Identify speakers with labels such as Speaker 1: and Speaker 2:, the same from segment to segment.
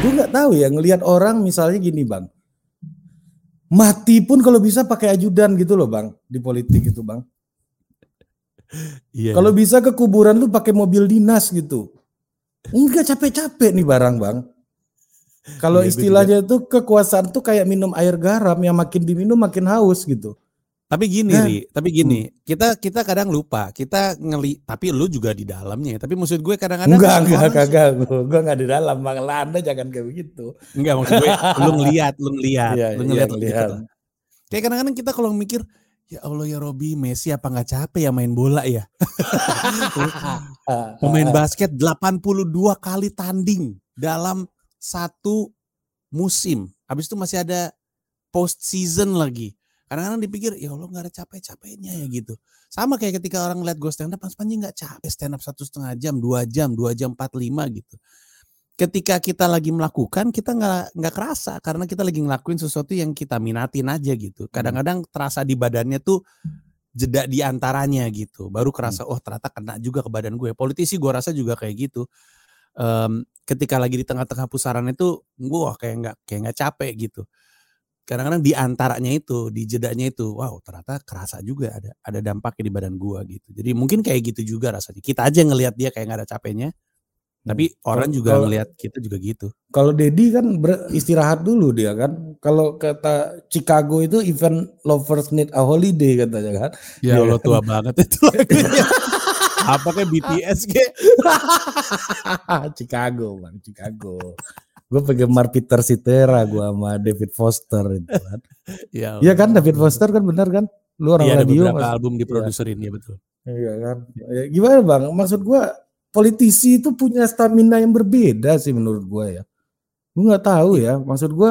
Speaker 1: Gue nggak tahu ya ngelihat orang misalnya gini bang, mati pun kalau bisa pakai ajudan gitu loh bang di politik itu bang.
Speaker 2: Iya.
Speaker 1: Kalau bisa ke kuburan lu pakai mobil dinas gitu. Enggak capek-capek nih barang bang. Kalau
Speaker 2: Iya,
Speaker 1: istilahnya itu kekuasaan tuh kayak minum air garam yang makin diminum makin haus gitu.
Speaker 2: Tapi gini,
Speaker 1: Nah,
Speaker 2: Ri, tapi gini, kita kita kadang lupa, kita ngeli, tapi lu juga di dalamnya. ya. Tapi maksud gue kadang-kadang
Speaker 1: Enggak, enggak, kagak. Gue gue enggak di dalam bang. Anda jangan kayak begitu.
Speaker 2: Enggak maksud gue, lu ngeliat, lu ngeliat,
Speaker 1: Iya,
Speaker 2: lu
Speaker 1: iya,
Speaker 2: ngeliat,
Speaker 1: ngeliat.
Speaker 2: gitu. Kayak kadang-kadang kita kalau mikir, ya Allah ya Robi, Messi apa nggak capek ya main bola ya?
Speaker 1: Ah,
Speaker 2: Pemain
Speaker 1: ah,
Speaker 2: basket 82 kali tanding dalam satu musim. Habis itu masih ada post season lagi. Kadang-kadang dipikir, ya Allah nggak ada capek-capeknya ya gitu. Sama kayak ketika orang lihat gue stand up, Mas Panji nggak capek stand up satu setengah jam, dua jam, dua jam 45 gitu. Ketika kita lagi melakukan, kita nggak nggak kerasa karena kita lagi ngelakuin sesuatu yang kita minatin aja gitu. Kadang-kadang terasa di badannya tuh jeda di antaranya gitu. Baru kerasa, oh ternyata kena juga ke badan gue. Politisi gue rasa juga kayak gitu. Em, ketika lagi di tengah-tengah pusaran itu, gue kayak nggak kayak nggak capek gitu kadang-kadang di antaranya itu, di jedanya itu, wow ternyata kerasa juga ada ada dampaknya di badan gua gitu. Jadi mungkin kayak gitu juga rasanya. Kita aja ngelihat dia kayak nggak ada capeknya, tapi orang
Speaker 1: Kalau-
Speaker 2: juga ngelihat kita juga gitu.
Speaker 1: Kalau Dedi kan beristirahat dulu dia kan. Kalau kata Chicago itu event lovers need a holiday katanya kan.
Speaker 2: Ya Allah
Speaker 1: kan?
Speaker 2: tua banget itu lagunya. Apa kayak BTS kayak?
Speaker 1: Chicago bang, Chicago. Gue penggemar Peter Cetera gue sama David Foster itu kan.
Speaker 2: Ya
Speaker 1: Iya kan David Foster kan benar kan? Lu orang
Speaker 2: ada
Speaker 1: radio.
Speaker 2: beberapa
Speaker 1: Mas.
Speaker 2: album diproduserin ya betul.
Speaker 1: Iya kan. Ya, gimana bang? Maksud gue politisi itu punya stamina yang berbeda sih menurut gue ya. Gue nggak tahu ya. Maksud gue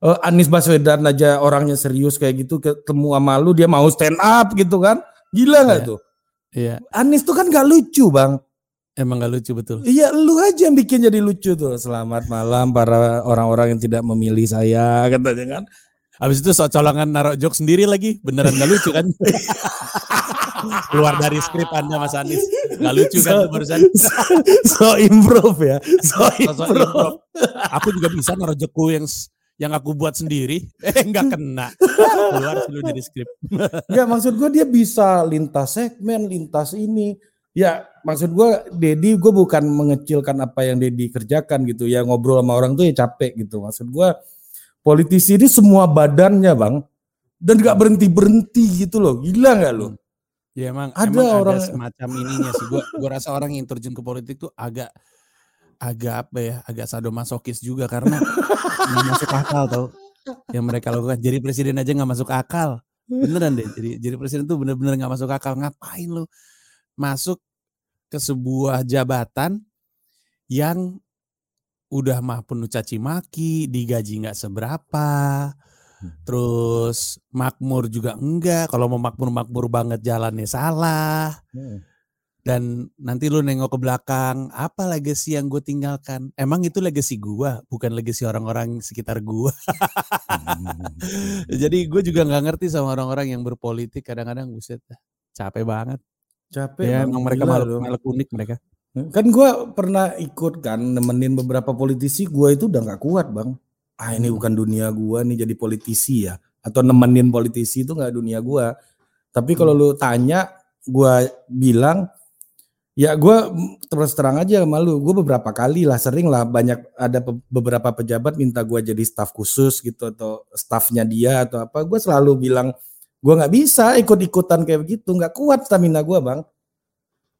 Speaker 1: eh, Anies Baswedan aja orangnya serius kayak gitu ketemu sama lu dia mau stand up gitu kan. Gila nggak
Speaker 2: Iya.
Speaker 1: tuh?
Speaker 2: Iya,
Speaker 1: Anies tuh kan gak lucu bang.
Speaker 2: Emang gak lucu betul.
Speaker 1: Iya lu aja yang bikin jadi lucu tuh. Selamat malam para orang-orang yang tidak memilih saya katanya kan.
Speaker 2: Habis itu sok colongan naruh joke sendiri lagi, beneran gak lucu kan? Keluar dari skrip Anda Mas Anies. Gak lucu kan tuh barusan?
Speaker 1: so improve ya. So improve.
Speaker 2: improv. Aku juga bisa naruh jeku yang yang aku buat sendiri. Eh nggak kena. Keluar dulu dari skrip.
Speaker 1: Ya maksud gue dia bisa lintas segmen, lintas ini. Ya maksud gue Dedi gue bukan mengecilkan apa yang Dedi kerjakan gitu ya ngobrol sama orang tuh ya capek gitu. Maksud gue politisi ini semua badannya bang dan gak berhenti berhenti gitu loh. Gila nggak lo?
Speaker 2: Ya emang
Speaker 1: Ada
Speaker 2: emang
Speaker 1: orang-
Speaker 2: ada semacam ininya sih. Gua gua rasa orang yang terjun ke politik tuh agak agak apa ya, agak sadomasokis juga karena nggak masuk akal tau yang mereka lakukan. Jadi presiden aja nggak masuk akal. Beneran deh. Jadi jadi presiden tuh bener-bener nggak masuk akal. Ngapain lu masuk ke sebuah jabatan yang udah mah penuh caci maki, digaji nggak seberapa, terus makmur juga enggak. Kalau mau makmur-makmur banget jalannya salah. Dan nanti lu nengok ke belakang, apa legacy yang gue tinggalkan? Emang itu legacy gua, bukan legacy orang-orang sekitar gua. Jadi gue juga nggak ngerti sama orang-orang yang berpolitik kadang-kadang buset capek banget.
Speaker 1: Capek.
Speaker 2: Ya emang mereka
Speaker 1: lo.
Speaker 2: makhluk unik mereka.
Speaker 1: Kan gue pernah ikut kan nemenin beberapa politisi, gue itu udah nggak kuat bang. Ah ini
Speaker 2: Hmm.
Speaker 1: bukan dunia gue nih jadi politisi ya, atau nemenin politisi itu nggak dunia gue. Tapi kalau
Speaker 2: Hmm.
Speaker 1: lu tanya, gue bilang, ya gue terus terang aja sama lu, gue beberapa kali lah, sering lah banyak ada pe- beberapa pejabat minta gue jadi staf khusus gitu atau stafnya dia atau apa, gue selalu bilang gue nggak bisa ikut-ikutan kayak begitu, nggak kuat stamina gue bang.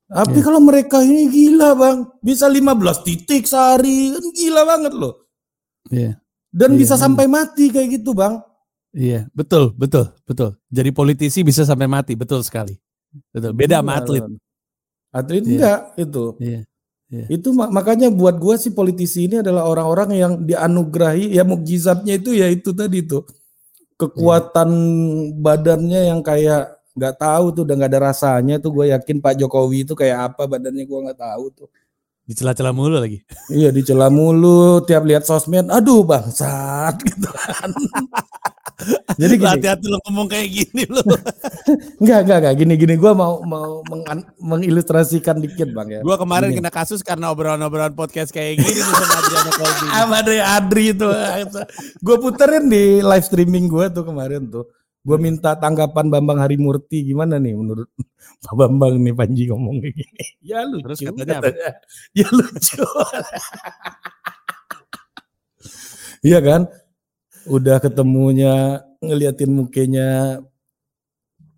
Speaker 1: Tapi
Speaker 2: Iya.
Speaker 1: kalau mereka ini gila bang, bisa 15 titik sehari, kan gila banget loh.
Speaker 2: Iya.
Speaker 1: Dan
Speaker 2: Iya,
Speaker 1: bisa
Speaker 2: memang.
Speaker 1: sampai mati kayak gitu bang.
Speaker 2: Iya, betul, betul, betul. Jadi politisi bisa sampai mati, betul sekali. Betul. Beda sama
Speaker 1: Gila,
Speaker 2: atlet.
Speaker 1: Atlet
Speaker 2: Iya.
Speaker 1: enggak itu.
Speaker 2: Iya. Iya.
Speaker 1: Itu mak- makanya buat gua sih politisi ini adalah orang-orang yang dianugerahi ya mukjizatnya itu ya itu tadi tuh. Kekuatan badannya yang kayak nggak tahu tuh udah nggak ada rasanya tuh gue yakin Pak Jokowi itu kayak apa badannya gua nggak tahu tuh.
Speaker 2: Dicela-cela mulu lagi.
Speaker 1: Iya dicela mulu tiap lihat sosmed, aduh bangsat gitu kan.
Speaker 2: Jadi gini, hati-hati lo ngomong kayak gini lo.
Speaker 1: enggak, enggak, enggak. Gini, gini. Gue mau mau meng mengilustrasikan dikit bang ya.
Speaker 2: Gue kemarin gini. kena kasus karena obrolan-obrolan podcast kayak gini sama Adriano Colby.
Speaker 1: Sama Adri Adri itu. gue puterin di live streaming gue tuh kemarin tuh. Gue minta tanggapan Bambang Harimurti gimana nih menurut Pak Bambang nih Panji ngomong kayak gini. Ya lucu. Terus katanya, katanya. Ya lucu. Iya kan? Udah ketemunya ngeliatin mukanya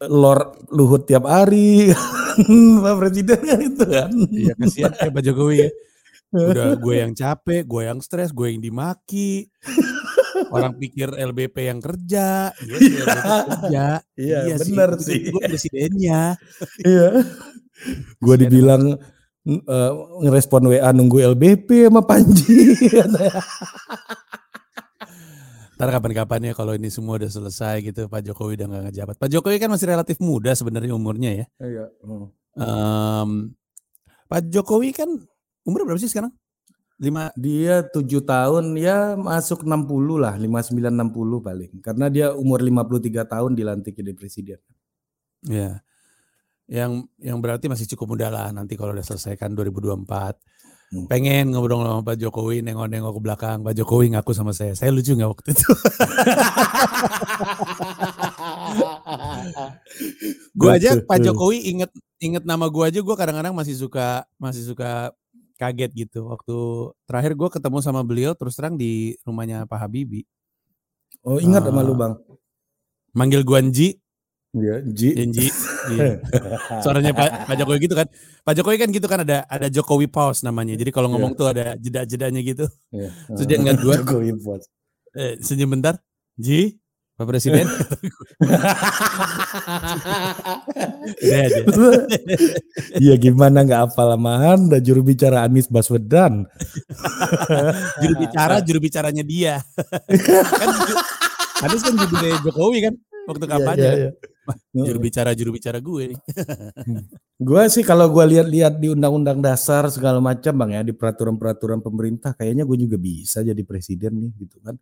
Speaker 1: Lord Luhut tiap hari Pak Presiden kan itu kan.
Speaker 2: Iya kasihan ya Pak Jokowi ya. Udah gue yang capek, gue yang stres, gue yang dimaki. Orang pikir LBP yang kerja,
Speaker 1: iya, kerja. Iya, iya benar sih.
Speaker 2: Gue presidennya.
Speaker 1: iya. Gue dibilang uh, ngerespon WA nunggu LBP sama Panji.
Speaker 2: Ntar kapan-kapan ya kalau ini semua udah selesai gitu Pak Jokowi udah gak ngejabat. Pak Jokowi kan masih relatif muda sebenarnya umurnya ya. Iya. Hmm. Um, Pak Jokowi kan umur berapa sih sekarang?
Speaker 1: Lima. Dia tujuh tahun ya masuk 60 lah, 59 60 paling. Karena dia umur 53 tahun dilantik jadi presiden.
Speaker 2: Ya. Yang yang berarti masih cukup muda lah nanti kalau udah selesai kan 2024 Hmm. Pengen ngobrol sama Pak Jokowi nengok-nengok ke belakang. Pak Jokowi ngaku sama saya. Saya lucu nggak waktu itu? Gue aja Pak Jokowi inget inget nama gue aja gue kadang-kadang masih suka masih suka kaget gitu. Waktu terakhir gue ketemu sama beliau terus terang di rumahnya Pak Habibie.
Speaker 1: Oh ingat uh, sama lu bang?
Speaker 2: Manggil gue Anji
Speaker 1: Iya, Ji.
Speaker 2: Ji. Iya. Suaranya Pak, Pak Jokowi gitu kan. Pak Jokowi kan gitu kan ada ada Jokowi pause namanya. Jadi kalau ngomong yeah. tuh ada jeda-jedanya gitu. Yeah. Terus dia ngeliat gue. Jokowi pause. Eh, senyum bentar. Ji, Pak Presiden.
Speaker 1: Iya gimana nggak apa lama Anda juru bicara Anies Baswedan.
Speaker 2: juru bicara juru bicaranya dia. kan Anies kan juru Jokowi kan waktu iya, kampanye. Yeah, yeah, yeah juru bicara juru bicara gue nih.
Speaker 1: gue sih kalau gue lihat-lihat di undang-undang dasar segala macam bang ya di peraturan-peraturan pemerintah kayaknya gue juga bisa jadi presiden nih gitu kan.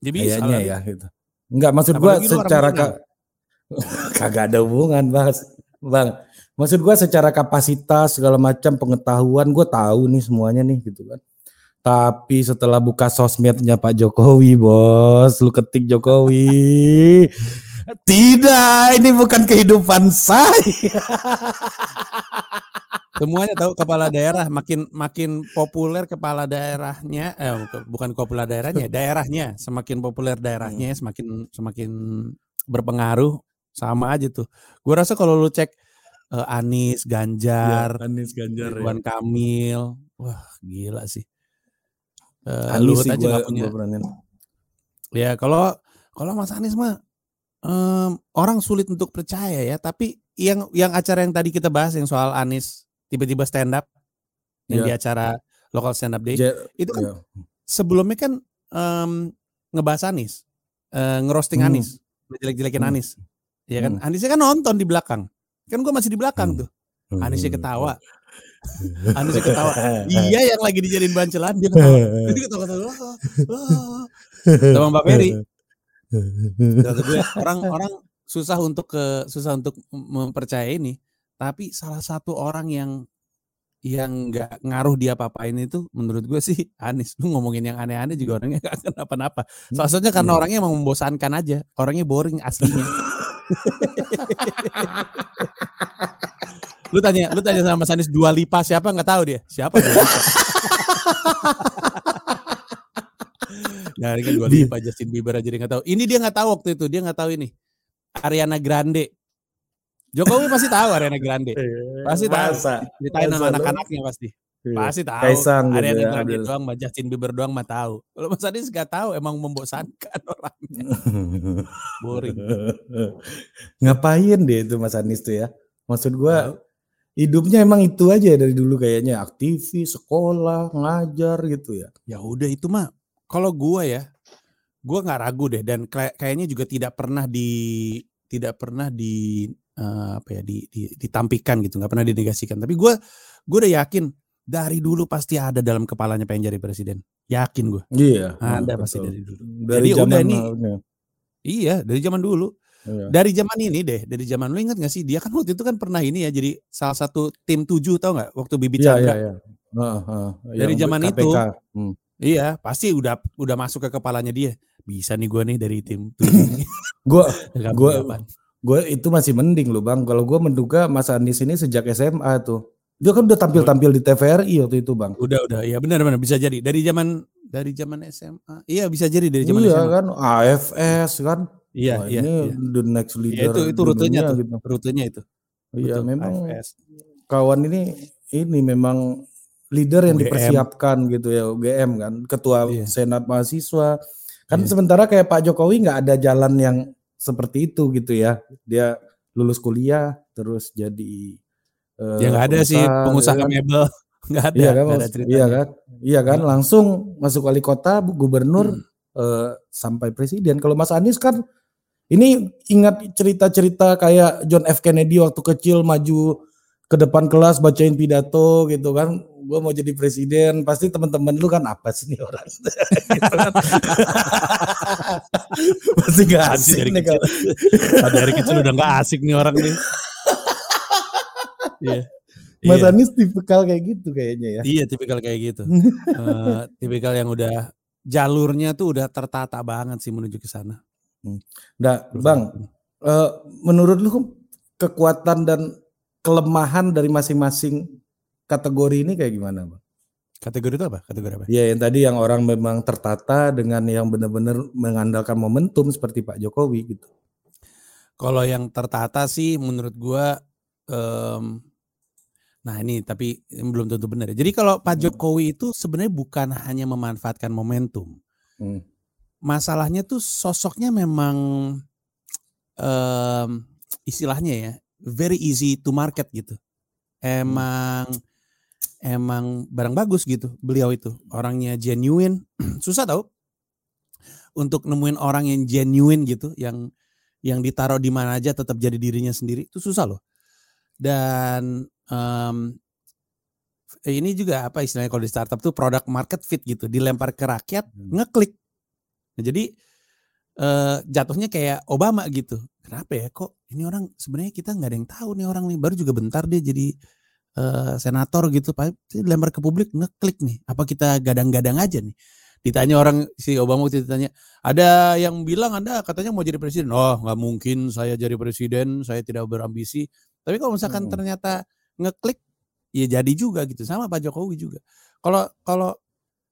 Speaker 1: Jadi ya kayaknya ya gitu. Enggak maksud gue secara ka... kagak ada hubungan bang. Bang, maksud gue secara kapasitas segala macam pengetahuan gue tahu nih semuanya nih gitu kan. Tapi setelah buka sosmednya Pak Jokowi, bos, lu ketik Jokowi, tidak, ini bukan kehidupan saya.
Speaker 2: Semuanya tahu kepala daerah makin makin populer kepala daerahnya eh bukan kepala daerahnya, daerahnya semakin populer daerahnya hmm. semakin semakin berpengaruh sama aja tuh. Gue rasa kalau lu cek uh, Anies, Ganjar,
Speaker 1: ya, Anies, Ganjar,
Speaker 2: Ridwan ya. Kamil, wah gila sih.
Speaker 1: Uh, Anies sih aja gua, punya. Gua
Speaker 2: ya kalau kalau Mas Anies mah um, orang sulit untuk percaya ya. Tapi yang yang acara yang tadi kita bahas yang soal Anis tiba-tiba stand up yang yeah. di acara local stand up day ja, itu kan yeah. sebelumnya kan um, ngebahas Anis, uh, ngerosting hmm. Anis, jelek-jelekin hmm. Anis. Ya kan, hmm. Anisnya kan nonton di belakang. Kan gue masih di belakang hmm. tuh. Anisnya ketawa. Anisnya ketawa. Iya yang lagi dijadiin bahan celan dia ketawa. Dia ketawa ketawa. Sama Mbak Ferry orang-orang susah untuk ke susah untuk mempercayai ini, tapi salah satu orang yang yang nggak ngaruh dia apa-apain itu menurut gue sih Anis. Lu ngomongin yang aneh-aneh juga orangnya gak kenapa-napa. Salah karena orangnya emang membosankan aja. Orangnya boring aslinya. lu tanya, lu tanya sama Mas Anis dua lipa siapa nggak tahu dia. Siapa dia? Nah, ini kan dua lipa Justin Bieber aja dia nggak tahu. Ini dia nggak tahu waktu itu, dia nggak tahu ini. Ariana Grande. Jokowi pasti tahu Ariana Grande. Iya, pasti tahu. Ceritain sama anak-anaknya pasti. Iya. Pasti tahu. Kaisang gitu Ariana gitu Grande doang, mah Justin Bieber doang mah tahu. Kalau Mas Anies nggak tahu, emang membosankan orangnya. Boring.
Speaker 1: Ngapain deh itu Mas Anies tuh ya? Maksud gua hidupnya emang itu aja dari dulu kayaknya aktivis, sekolah, ngajar gitu ya.
Speaker 2: Ya udah itu mah kalau gue ya, gue nggak ragu deh dan kayaknya juga tidak pernah di tidak pernah di uh, apa ya di, di ditampikan gitu, nggak pernah dinegasikan. Tapi gue gue udah yakin dari dulu pasti ada dalam kepalanya pengen jadi presiden. Yakin gue.
Speaker 1: Iya.
Speaker 2: Ada pasti dari dulu. Dari jadi udah ini Iya, dari zaman dulu.
Speaker 1: Iya.
Speaker 2: Dari zaman ini deh, dari zaman lu ingat gak sih? Dia kan waktu itu kan pernah ini ya jadi salah satu tim tujuh tau nggak waktu Bibi
Speaker 1: Iya,
Speaker 2: Chandra.
Speaker 1: iya, iya. Heeh, heeh.
Speaker 2: Dari zaman itu,
Speaker 1: KPK. Hmm.
Speaker 2: Iya, pasti udah udah masuk ke kepalanya dia. Bisa nih gua nih dari tim tujuh kapan.
Speaker 1: gue itu masih mending loh bang. Kalau gue menduga Mas Anies ini sejak SMA tuh. Dia kan udah tampil-tampil di TVRI waktu itu bang.
Speaker 2: Udah udah, ya benar-benar bisa jadi dari zaman dari zaman SMA. Iya bisa jadi dari zaman
Speaker 1: iya
Speaker 2: SMA.
Speaker 1: kan, AFS kan.
Speaker 2: Iya,
Speaker 1: Wah,
Speaker 2: iya,
Speaker 1: ini
Speaker 2: iya.
Speaker 1: the next
Speaker 2: Iya,
Speaker 1: leader
Speaker 2: itu itu rutenya
Speaker 1: dunia
Speaker 2: tuh,
Speaker 1: gitu.
Speaker 2: rutenya itu.
Speaker 1: Iya memang
Speaker 2: AFS.
Speaker 1: kawan ini ini memang leader yang
Speaker 2: UGM.
Speaker 1: dipersiapkan gitu ya UGM kan, ketua
Speaker 2: Iya.
Speaker 1: senat mahasiswa. Kan
Speaker 2: Iya.
Speaker 1: sementara kayak Pak Jokowi nggak ada jalan yang seperti itu gitu ya. Dia lulus kuliah terus jadi eh,
Speaker 2: Ya nggak ada sih pengusaha
Speaker 1: ya kan?
Speaker 2: mebel, nggak ada,
Speaker 1: Iya kan,
Speaker 2: nggak ada ceritanya.
Speaker 1: iya kan, iya kan,
Speaker 2: Heeh.
Speaker 1: langsung masuk wali kota, gubernur,
Speaker 2: Hmm.
Speaker 1: eh, sampai presiden. Kalau Mas Anies kan, ini ingat cerita-cerita kayak John F Kennedy waktu kecil maju ke depan kelas bacain pidato gitu kan, gue mau jadi presiden, pasti teman-teman lu kan apa sih nih orang, gitu kan. pasti gak asik
Speaker 2: dari
Speaker 1: nih
Speaker 2: kecil.
Speaker 1: kalau
Speaker 2: dari kecil udah nggak asik nih orang nih. Iya.
Speaker 1: Mas
Speaker 2: Iya.
Speaker 1: Anies tipikal kayak gitu kayaknya ya.
Speaker 2: Iya, tipikal kayak gitu. Eh, tipikal yang udah jalurnya tuh udah tertata banget sih menuju ke sana.
Speaker 1: Nah, Bang, eh, menurut lu kekuatan dan kelemahan dari masing-masing kategori ini kayak gimana, Bang?
Speaker 2: Kategori itu apa? Kategori apa?
Speaker 1: Ya, yang tadi yang orang memang tertata dengan yang benar-benar mengandalkan momentum seperti Pak Jokowi gitu.
Speaker 2: Kalau yang tertata sih menurut gua em, nah ini tapi belum tentu benar. ya. Jadi kalau Pak
Speaker 1: Hmm.
Speaker 2: Jokowi itu sebenarnya bukan hanya memanfaatkan momentum.
Speaker 1: Hmm.
Speaker 2: Masalahnya tuh sosoknya memang em, istilahnya ya very easy to market gitu. Emang emang barang bagus gitu beliau itu orangnya genuine susah tau untuk nemuin orang yang genuine gitu yang yang ditaruh di mana aja tetap jadi dirinya sendiri itu susah loh dan em, ini juga apa istilahnya kalau di startup tuh product market fit gitu dilempar ke rakyat
Speaker 1: Hmm.
Speaker 2: ngeklik nah, jadi eh, jatuhnya kayak Obama gitu. Kenapa ya? Kok ini orang sebenarnya kita nggak ada yang tahu nih orang nih. Baru juga bentar dia jadi eh, senator gitu. Pak dilempar ke publik ngeklik nih. Apa kita gadang-gadang aja nih? Ditanya orang si Obama waktu ditanya ada yang bilang anda katanya mau jadi presiden? Oh nggak mungkin saya jadi presiden. Saya tidak berambisi. Tapi kalau misalkan
Speaker 1: Hmm.
Speaker 2: ternyata ngeklik ya jadi juga gitu. Sama Pak Jokowi juga. Kalau kalau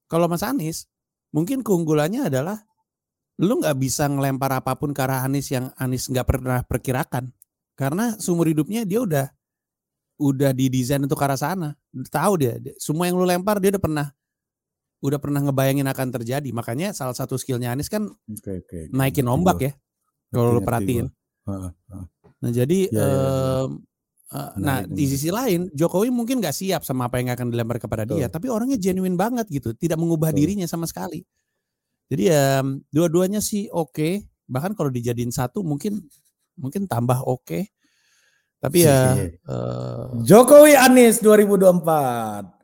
Speaker 2: kalau Mas Anies mungkin keunggulannya adalah lu nggak bisa ngelempar apa pun ke arah Anies yang Anies nggak pernah perkirakan karena seumur hidupnya dia udah udah didesain untuk ke arah sana tahu dia semua yang lu lempar dia udah pernah udah pernah ngebayangin akan terjadi makanya salah satu skillnya Anies kan
Speaker 1: Oke, oke.
Speaker 2: naikin ombak ya kalau lu perhatiin. Nah jadi,
Speaker 1: Ya, ya, ya.
Speaker 2: nah
Speaker 1: Menarik,
Speaker 2: di sisi lain Jokowi mungkin nggak siap sama apa yang akan dilempar kepada dia, tapi orangnya genuine banget gitu, tidak mengubah
Speaker 1: Betul.
Speaker 2: dirinya sama sekali. Jadi ya dua-duanya sih oke, bahkan kalau dijadiin satu mungkin mungkin tambah oke. Tapi ya eh,
Speaker 1: Jokowi Anies 2024.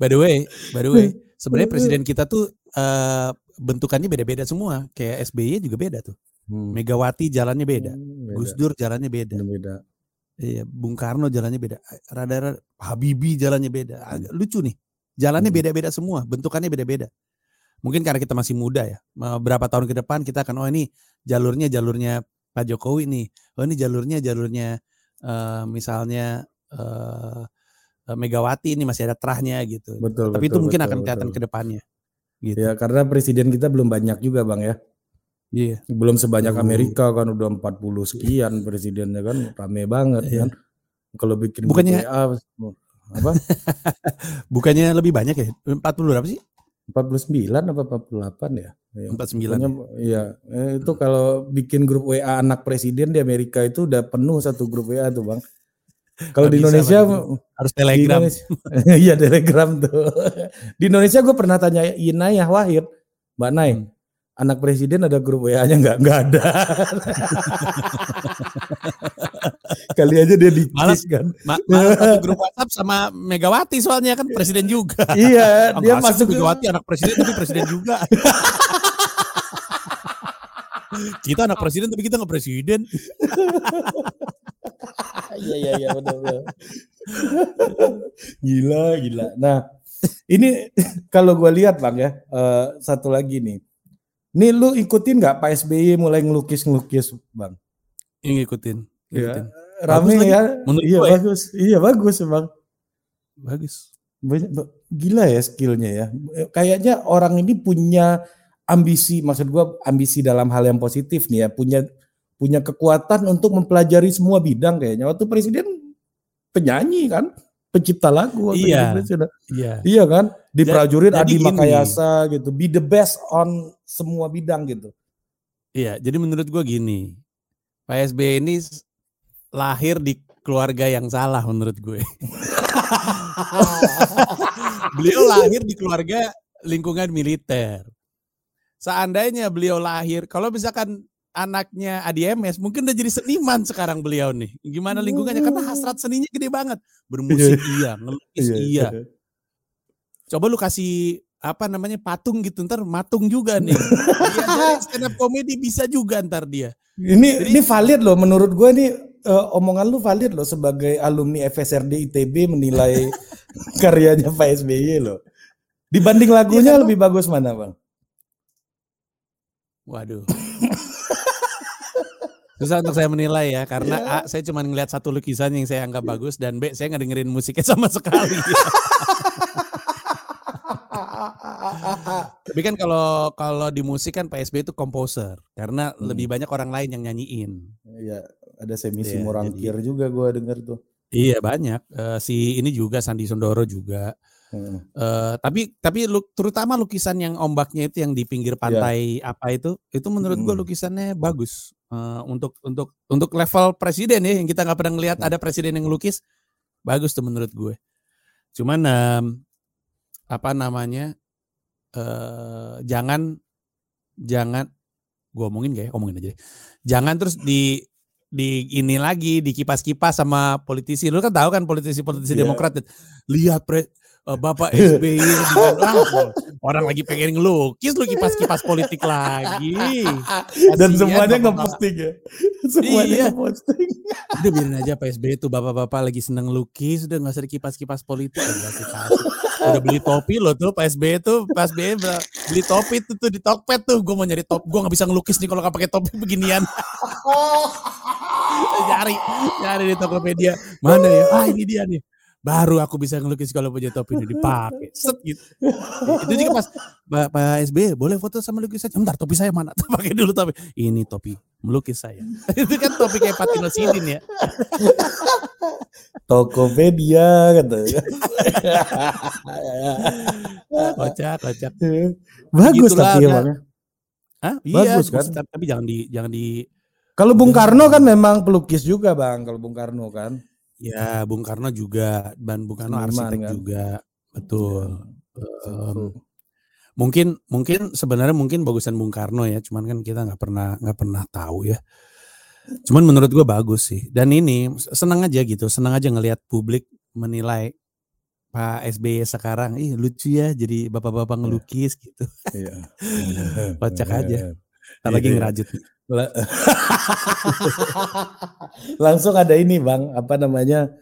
Speaker 2: by the way, by the way, sebenarnya presiden kita tuh eh, bentukannya beda-beda semua. Kayak SBY juga beda tuh.
Speaker 1: Hmm.
Speaker 2: Megawati jalannya beda,
Speaker 1: Hmm,
Speaker 2: Gus Dur jalannya beda.
Speaker 1: Beda.
Speaker 2: Iya, Bung Karno jalannya beda. Rada-rada Habibie jalannya beda. Agak lucu nih. Jalannya
Speaker 1: Hmm.
Speaker 2: beda-beda semua, bentukannya beda-beda. Mungkin karena kita masih muda ya. Berapa tahun ke depan kita akan oh ini jalurnya jalurnya Pak Jokowi nih. Oh ini jalurnya jalurnya eh, misalnya eh, Megawati ini masih ada terahnya gitu.
Speaker 1: Betul.
Speaker 2: Tapi itu
Speaker 1: betul,
Speaker 2: mungkin
Speaker 1: betul,
Speaker 2: akan kelihatan
Speaker 1: betul.
Speaker 2: ke depannya. Gitu.
Speaker 1: Ya karena presiden kita belum banyak juga bang ya.
Speaker 2: Iya.
Speaker 1: Belum sebanyak. Amerika kan udah 40 sekian presidennya kan rame banget
Speaker 2: Iya.
Speaker 1: kan. Kalau bikin
Speaker 2: Bukannya-
Speaker 1: WA, apa
Speaker 2: Bukannya lebih banyak ya? 40 berapa sih?
Speaker 1: 49 apa 48 ya? Ya,
Speaker 2: 49.
Speaker 1: pokoknya, Iya, eh, itu kalau bikin grup WA anak presiden di Amerika itu udah penuh satu grup WA tuh bang. Kalau di Indonesia,
Speaker 2: Bang. Harus telegram.
Speaker 1: Iya telegram tuh. Di Indonesia gue pernah tanya Inayah Wahid, Mbak Nay,
Speaker 2: Hmm.
Speaker 1: anak presiden ada grup WA-nya nggak? Nggak ada. Kali aja dia di
Speaker 2: Malah-
Speaker 1: kan.
Speaker 2: Ma malah satu grup WhatsApp sama Megawati soalnya kan presiden juga.
Speaker 1: iya, dia masuk ke
Speaker 2: Megawati anak presiden tapi presiden juga. kita anak presiden tapi kita nggak presiden.
Speaker 1: Iya iya iya benar benar. gila gila. Nah, ini kalau gua lihat Bang ya, eh, satu lagi nih. Nih lu ikutin nggak Pak SBY mulai ngelukis-ngelukis Bang?
Speaker 2: Ini ngikutin. Ngikutin.
Speaker 1: Rame
Speaker 2: lagi,
Speaker 1: ya.
Speaker 2: menurut
Speaker 1: iya
Speaker 2: ya.
Speaker 1: bagus. Iya bagus Bang.
Speaker 2: Bagus.
Speaker 1: Banyak, gila ya skillnya ya. Kayaknya orang ini punya ambisi, maksud gua ambisi dalam hal yang positif nih ya, punya punya kekuatan untuk mempelajari semua bidang kayaknya. Waktu presiden penyanyi kan, pencipta lagu.
Speaker 2: Iya. Iya.
Speaker 1: Iya kan, di prajurit Adi
Speaker 2: gini.
Speaker 1: Makayasa gitu, be the best on semua bidang gitu.
Speaker 2: Iya, jadi menurut gua gini. Pak SBY ini lahir di keluarga yang salah menurut gue. beliau lahir di keluarga lingkungan militer. Seandainya beliau lahir, kalau misalkan anaknya ADMS, mungkin udah jadi seniman sekarang beliau nih. Gimana lingkungannya? Karena hasrat seninya gede banget. Bermusik iya, ngelukis iya. Coba lu kasih apa namanya patung gitu ntar matung juga nih. Dia stand up comedy bisa juga ntar dia.
Speaker 1: Ini
Speaker 2: Jadi-
Speaker 1: ini valid loh menurut gue nih eh, omongan lu valid loh sebagai alumni FSRD ITB menilai karyanya Pak SBY loh. Dibanding lagunya
Speaker 2: Iya, kan,
Speaker 1: lebih bagus mana bang?
Speaker 2: Waduh. Susah untuk saya menilai ya karena A saya cuma ngeliat satu lukisan yang saya anggap bagus dan B saya nggak dengerin musiknya sama sekali. Tapi kan kalau kalau di musik kan PSB itu komposer karena
Speaker 1: Hmm.
Speaker 2: lebih banyak orang lain yang nyanyiin.
Speaker 1: Iya ada semi
Speaker 2: Iya,
Speaker 1: Morangkir juga gue denger tuh.
Speaker 2: Iya banyak. Eh, si ini juga Sandi Sondoro juga.
Speaker 1: Heeh.
Speaker 2: Eh, tapi tapi lu, terutama lukisan yang ombaknya itu yang di pinggir pantai apa itu itu menurut gua
Speaker 1: Mm.
Speaker 2: lukisannya bagus Eh, untuk untuk untuk level presiden ya yang kita nggak pernah ngelihat ada presiden yang ngelukis bagus tuh menurut gue cuman em, apa namanya eh jangan jangan gua omongin gak ya omongin aja deh. jangan terus di di ini lagi di kipas-kipas sama politisi lu kan tahu kan politisi-politisi
Speaker 1: Iya.
Speaker 2: demokrat lihat pre, eh, Bapak SBY dengan ah, orang lagi pengen ngelukis lu kipas-kipas politik lagi.
Speaker 1: Dan semuanya ngeposting ya. Semuanya
Speaker 2: Iya.
Speaker 1: ngeposting.
Speaker 2: Udah biarin aja Pak SBY tuh bapak-bapak lagi seneng lukis udah gak usah dikipas-kipas politik kasih. Udah beli topi lo tuh Pak SBY tuh Pak SBY beli topi tuh, tuh di Tokped tuh gue mau nyari top gue nggak bisa ngelukis nih kalau nggak pakai topi beginian nyari nyari di Tokopedia mana ya ah ini dia nih baru aku bisa ngelukis kalau punya topi ini dipakai set gitu itu juga pas Pak, Pak SBY boleh foto sama lukisan bentar topi saya mana pakai dulu topi ini topi melukis saya itu kan topi kayak Patino Sidin ya
Speaker 1: Tokopedia kata.
Speaker 2: kocak kocak
Speaker 1: Bagus
Speaker 2: Gitulah,
Speaker 1: tapi emangnya.
Speaker 2: Hah? iya
Speaker 1: Bagus, kan?
Speaker 2: tapi jangan di jangan di
Speaker 1: Kalau Bung Karno kan memang pelukis juga bang. Kalau Bung Karno kan.
Speaker 2: Ya Bung Karno juga dan Bung Karno
Speaker 1: Seniman,
Speaker 2: arsitek
Speaker 1: kan?
Speaker 2: juga betul
Speaker 1: Iya.
Speaker 2: Em, mungkin mungkin sebenarnya mungkin bagusan Bung Karno ya cuman kan kita nggak pernah nggak pernah tahu ya cuman menurut gua bagus sih dan ini senang aja gitu senang aja ngelihat publik menilai Pak SBY sekarang ih lucu ya jadi bapak-bapak ngelukis gitu
Speaker 1: Iya.
Speaker 2: Kocak aja. Ntar
Speaker 1: Iya,
Speaker 2: lagi
Speaker 1: iya.
Speaker 2: ngerajut
Speaker 1: Langsung ada ini bang, apa namanya?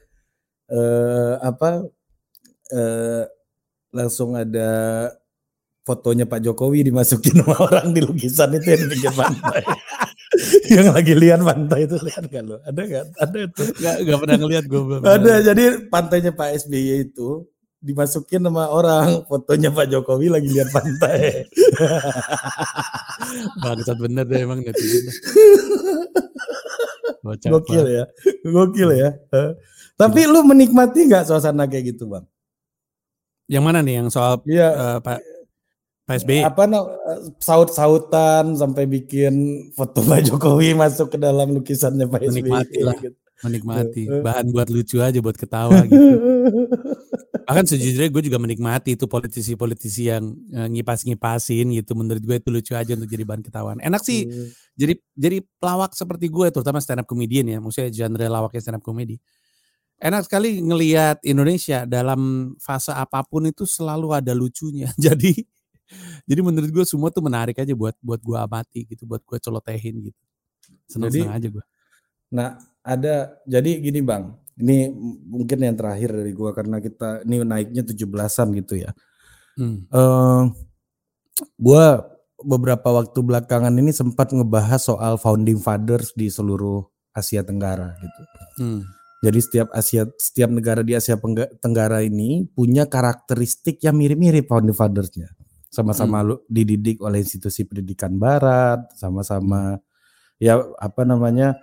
Speaker 1: eh apa? eh langsung ada fotonya Pak Jokowi dimasukin sama orang di lukisan itu yang di pinggir pantai. yang lagi lihat pantai itu lihat gak lo? Ada gak? Ada tuh.
Speaker 2: nggak nggak pernah ngeliat gue belum
Speaker 1: Ada. Jadi pantainya Pak SBY itu dimasukin sama orang fotonya Pak Jokowi lagi lihat pantai.
Speaker 2: bangsat bener deh emang netizen
Speaker 1: Gokil ya, gokil ya. Tapi lu menikmati nggak suasana kayak gitu bang?
Speaker 2: yang mana nih yang soal
Speaker 1: Iya.
Speaker 2: eh, Pak Pak SBY
Speaker 1: Apa no, saut-sautan sampai bikin foto Pak Jokowi masuk ke dalam lukisannya Pak SBY.
Speaker 2: Menikmati lah.
Speaker 1: gitu.
Speaker 2: menikmati bahan buat lucu aja buat ketawa gitu Bahkan sejujurnya gue juga menikmati itu politisi-politisi yang uh, ngipas-ngipasin gitu. Menurut gue itu lucu aja untuk jadi bahan ketahuan. Enak sih hmm. jadi jadi pelawak seperti gue terutama stand up comedian ya. Maksudnya genre lawaknya stand up comedy. Enak sekali ngelihat Indonesia dalam fase apa pun itu selalu ada lucunya. Jadi jadi menurut gue semua tuh menarik aja buat buat gue amati gitu, buat gue colotehin gitu. Senang-senang aja gue.
Speaker 1: Nah, ada jadi gini Bang, ini mungkin yang terakhir dari gue karena kita ini naiknya 17-an gitu ya. Hmm. Uh, gua beberapa waktu belakangan ini sempat ngebahas soal founding fathers di seluruh Asia Tenggara gitu. Hmm. Jadi setiap Asia setiap negara di Asia Tenggara ini punya karakteristik yang mirip-mirip founding fathersnya sama-sama hmm. dididik oleh institusi pendidikan barat, sama-sama ya apa namanya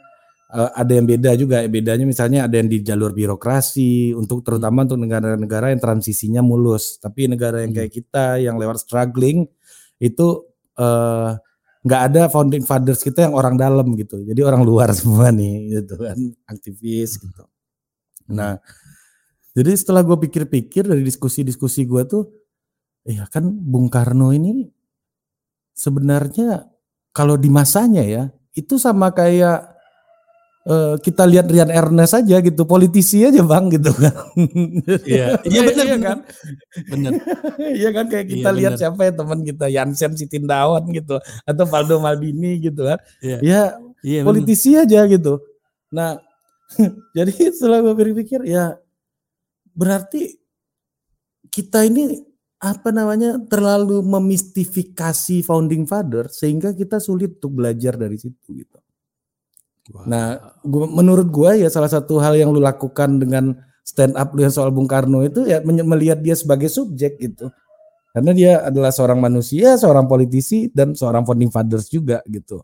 Speaker 1: uh, ada yang beda juga. Bedanya misalnya ada yang di jalur birokrasi untuk hmm. terutama untuk negara-negara yang transisinya mulus. Tapi negara yang hmm. kayak kita yang lewat struggling itu uh, nggak ada founding fathers kita yang orang dalam gitu. Jadi orang luar semua nih gitu kan aktivis gitu. Nah, jadi setelah gue pikir-pikir dari diskusi-diskusi gue tuh Iya kan Bung Karno ini sebenarnya kalau di masanya ya itu sama kayak uh, kita lihat Rian Ernest aja gitu politisi aja bang gitu kan
Speaker 2: iya iya benar iya kan
Speaker 1: benar iya kan kayak kita iya, lihat bener. siapa ya teman kita Yansen Sitindawan gitu atau Valdo Maldini gitu kan iya. ya iya, politisi bener. aja gitu nah jadi setelah gue berpikir ya berarti kita ini apa namanya terlalu memistifikasi founding father sehingga kita sulit untuk belajar dari situ gitu. Wow. Nah, gua, menurut gua ya salah satu hal yang lu lakukan dengan stand up lu yang soal Bung Karno itu ya melihat dia sebagai subjek gitu. Karena dia adalah seorang manusia, seorang politisi dan seorang founding fathers juga gitu.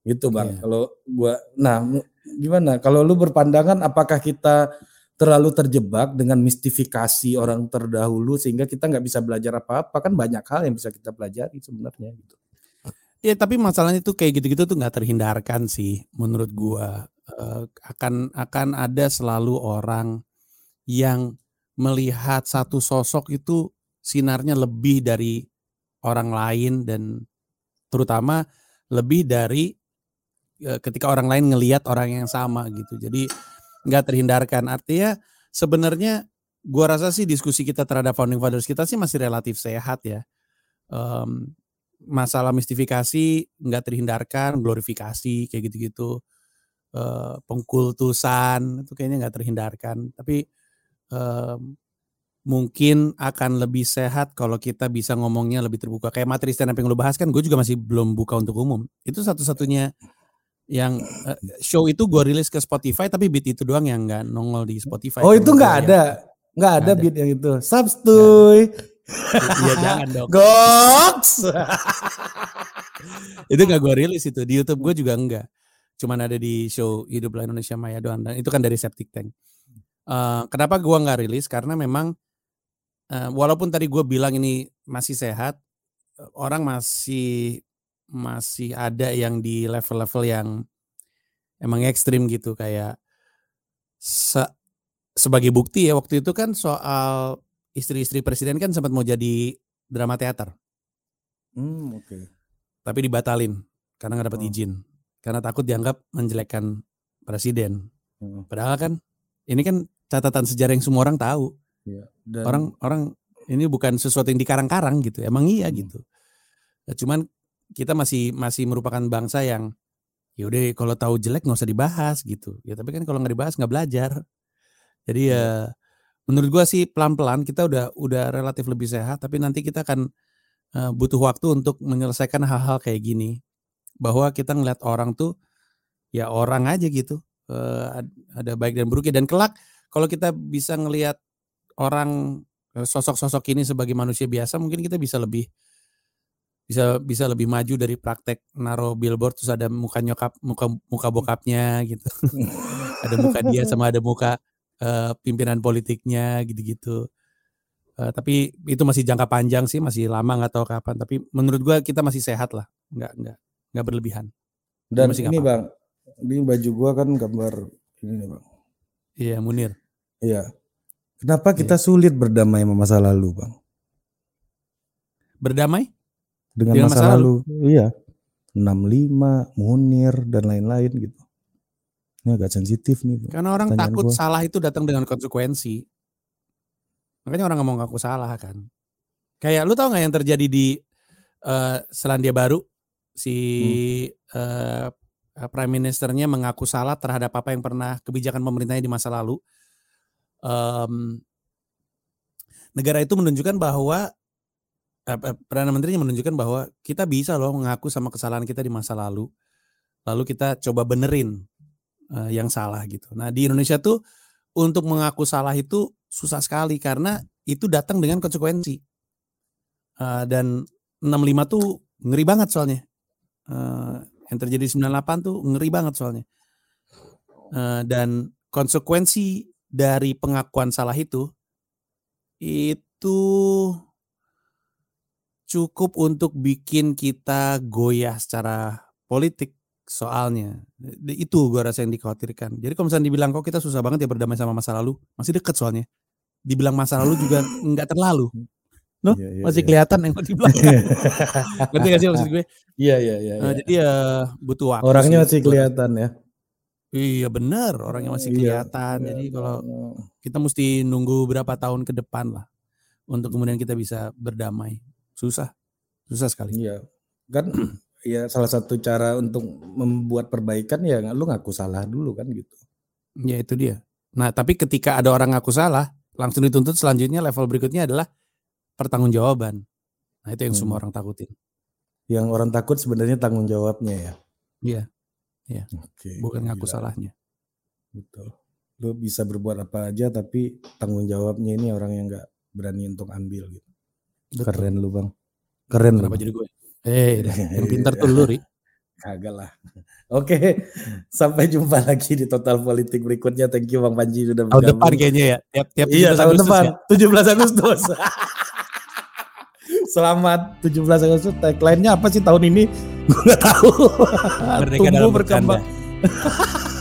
Speaker 1: Gitu Bang. Yeah. Kalau gua nah gimana? Kalau lu berpandangan apakah kita terlalu terjebak dengan mistifikasi orang terdahulu sehingga kita nggak bisa belajar apa-apa kan banyak hal yang bisa kita pelajari sebenarnya gitu.
Speaker 2: Ya tapi masalahnya tuh kayak gitu-gitu tuh nggak terhindarkan sih menurut gua uh, akan akan ada selalu orang yang melihat satu sosok itu sinarnya lebih dari orang lain dan terutama lebih dari uh, ketika orang lain ngelihat orang yang sama gitu. Jadi nggak terhindarkan. Artinya sebenarnya gua rasa sih diskusi kita terhadap founding fathers kita sih masih relatif sehat ya. Um, masalah mistifikasi nggak terhindarkan, glorifikasi kayak gitu-gitu, uh, pengkultusan itu kayaknya nggak terhindarkan. Tapi um, mungkin akan lebih sehat kalau kita bisa ngomongnya lebih terbuka. Kayak materi stand up yang lo bahas kan, gue juga masih belum buka untuk umum. Itu satu-satunya yang uh, show itu gue rilis ke Spotify tapi beat itu doang yang nggak nongol di Spotify.
Speaker 1: Oh itu nggak ada, nggak ada, ada beat yang itu. Substuy.
Speaker 2: Iya jangan dong.
Speaker 1: Goks.
Speaker 2: itu nggak gue rilis itu di YouTube gue juga enggak. Cuman ada di show Hiduplah Indonesia Maya doang dan itu kan dari Septic Tank. Uh, kenapa gue nggak rilis? Karena memang uh, walaupun tadi gue bilang ini masih sehat, orang masih masih ada yang di level-level yang emang ekstrim gitu kayak se sebagai bukti ya waktu itu kan soal istri-istri presiden kan sempat mau jadi drama teater.
Speaker 1: Hmm, oke. Okay.
Speaker 2: Tapi dibatalin karena nggak dapat oh. izin. Karena takut dianggap menjelekkan presiden. Oh. Padahal kan ini kan catatan sejarah yang semua orang tahu. Ya, dan... Orang orang ini bukan sesuatu yang dikarang-karang gitu. Emang iya hmm. gitu. Ya, cuman kita masih masih merupakan bangsa yang ya udah kalau tahu jelek nggak usah dibahas gitu ya tapi kan kalau nggak dibahas nggak belajar jadi ya menurut gua sih pelan pelan kita udah udah relatif lebih sehat tapi nanti kita akan uh, butuh waktu untuk menyelesaikan hal-hal kayak gini. Bahwa kita ngeliat orang tuh ya orang aja gitu uh, ada baik dan buruknya. Dan kelak kalau kita bisa ngelihat orang eh, sosok-sosok ini sebagai manusia biasa mungkin kita bisa lebih bisa bisa lebih maju dari praktek naro billboard terus ada muka nyokap muka muka bokapnya gitu. Ada muka dia sama ada muka uh, pimpinan politiknya gitu-gitu uh, tapi itu masih jangka panjang sih masih lama nggak tahu kapan tapi menurut gua kita masih sehat lah nggak nggak nggak berlebihan
Speaker 1: dan masih ini bang ini baju gua kan gambar ini nih bang
Speaker 2: iya Munir
Speaker 1: iya Kenapa kita sulit berdamai sama masa lalu, Bang?
Speaker 2: Berdamai?
Speaker 1: Dengan,
Speaker 2: Dengan
Speaker 1: masa,
Speaker 2: masa
Speaker 1: lalu. Iya. 65, Munir dan lain-lain gitu. Ini agak sensitif nih.
Speaker 2: Karena orang takut
Speaker 1: gua.
Speaker 2: salah itu datang dengan konsekuensi. Makanya orang ngomong ngaku salah kan. Kayak lu tau nggak yang terjadi di eh, Selandia Baru si eh, prime ministernya mengaku salah terhadap apa yang pernah kebijakan pemerintahnya di masa lalu. Em, negara itu menunjukkan bahwa eh, perdana menterinya menunjukkan bahwa kita bisa loh mengaku sama kesalahan kita di masa lalu. Lalu kita coba benerin eh, yang salah gitu. Nah di Indonesia tuh untuk mengaku salah itu susah sekali karena itu datang dengan konsekuensi. Eh, dan 65 tuh ngeri banget soalnya. Eh, yang terjadi 98 tuh ngeri banget soalnya. Eh, dan konsekuensi dari pengakuan salah itu itu cukup untuk bikin kita goyah secara politik soalnya itu gua rasa yang dikhawatirkan jadi kalau misalnya dibilang kok kita susah banget ya berdamai sama masa lalu masih deket soalnya dibilang masa lalu juga nggak terlalu Loh,
Speaker 1: Iya, iya,
Speaker 2: masih
Speaker 1: iya.
Speaker 2: kelihatan yang di belakang ngerti gak sih maksud gue
Speaker 1: Iya, iya, iya.
Speaker 2: Eh,
Speaker 1: iya.
Speaker 2: jadi ya butuh waktu
Speaker 1: Orangnya
Speaker 2: sih,
Speaker 1: masih kelihatan ya.
Speaker 2: iya benar orangnya masih
Speaker 1: Iya,
Speaker 2: kelihatan
Speaker 1: iya.
Speaker 2: jadi kalau kita mesti nunggu berapa tahun ke depan lah untuk kemudian kita bisa berdamai susah susah sekali
Speaker 1: Iya. Kan ya salah satu cara untuk membuat perbaikan ya lu ngaku salah dulu kan gitu.
Speaker 2: Ya itu dia. Nah tapi ketika ada orang ngaku salah, langsung dituntut selanjutnya level berikutnya adalah pertanggungjawaban. Nah itu yang semua
Speaker 1: Hmm.
Speaker 2: orang takutin.
Speaker 1: Yang orang takut sebenarnya tanggung jawabnya ya.
Speaker 2: Iya,
Speaker 1: Oke.
Speaker 2: bukan ngaku
Speaker 1: gila.
Speaker 2: salahnya.
Speaker 1: Betul. Lu bisa berbuat apa aja tapi tanggung jawabnya ini orang yang nggak berani untuk ambil gitu.
Speaker 2: Betul.
Speaker 1: Keren lu bang. Keren lu.
Speaker 2: Kenapa
Speaker 1: Bang.
Speaker 2: jadi gue? Eh, dah, yang pintar tuh lu, Ri.
Speaker 1: Kagak lah. Oke, sampai jumpa lagi di Total Politik berikutnya. Thank you Bang Panji sudah
Speaker 2: Tahun
Speaker 1: bergabung.
Speaker 2: depan kayaknya ya. Tiap tiap
Speaker 1: Iya
Speaker 2: 17
Speaker 1: tahun depan,
Speaker 2: ya.
Speaker 1: 17 Agustus. Selamat 17 Agustus. Tagline-nya apa sih tahun ini? Gue nggak tahu.
Speaker 2: Dalam
Speaker 1: berkembang.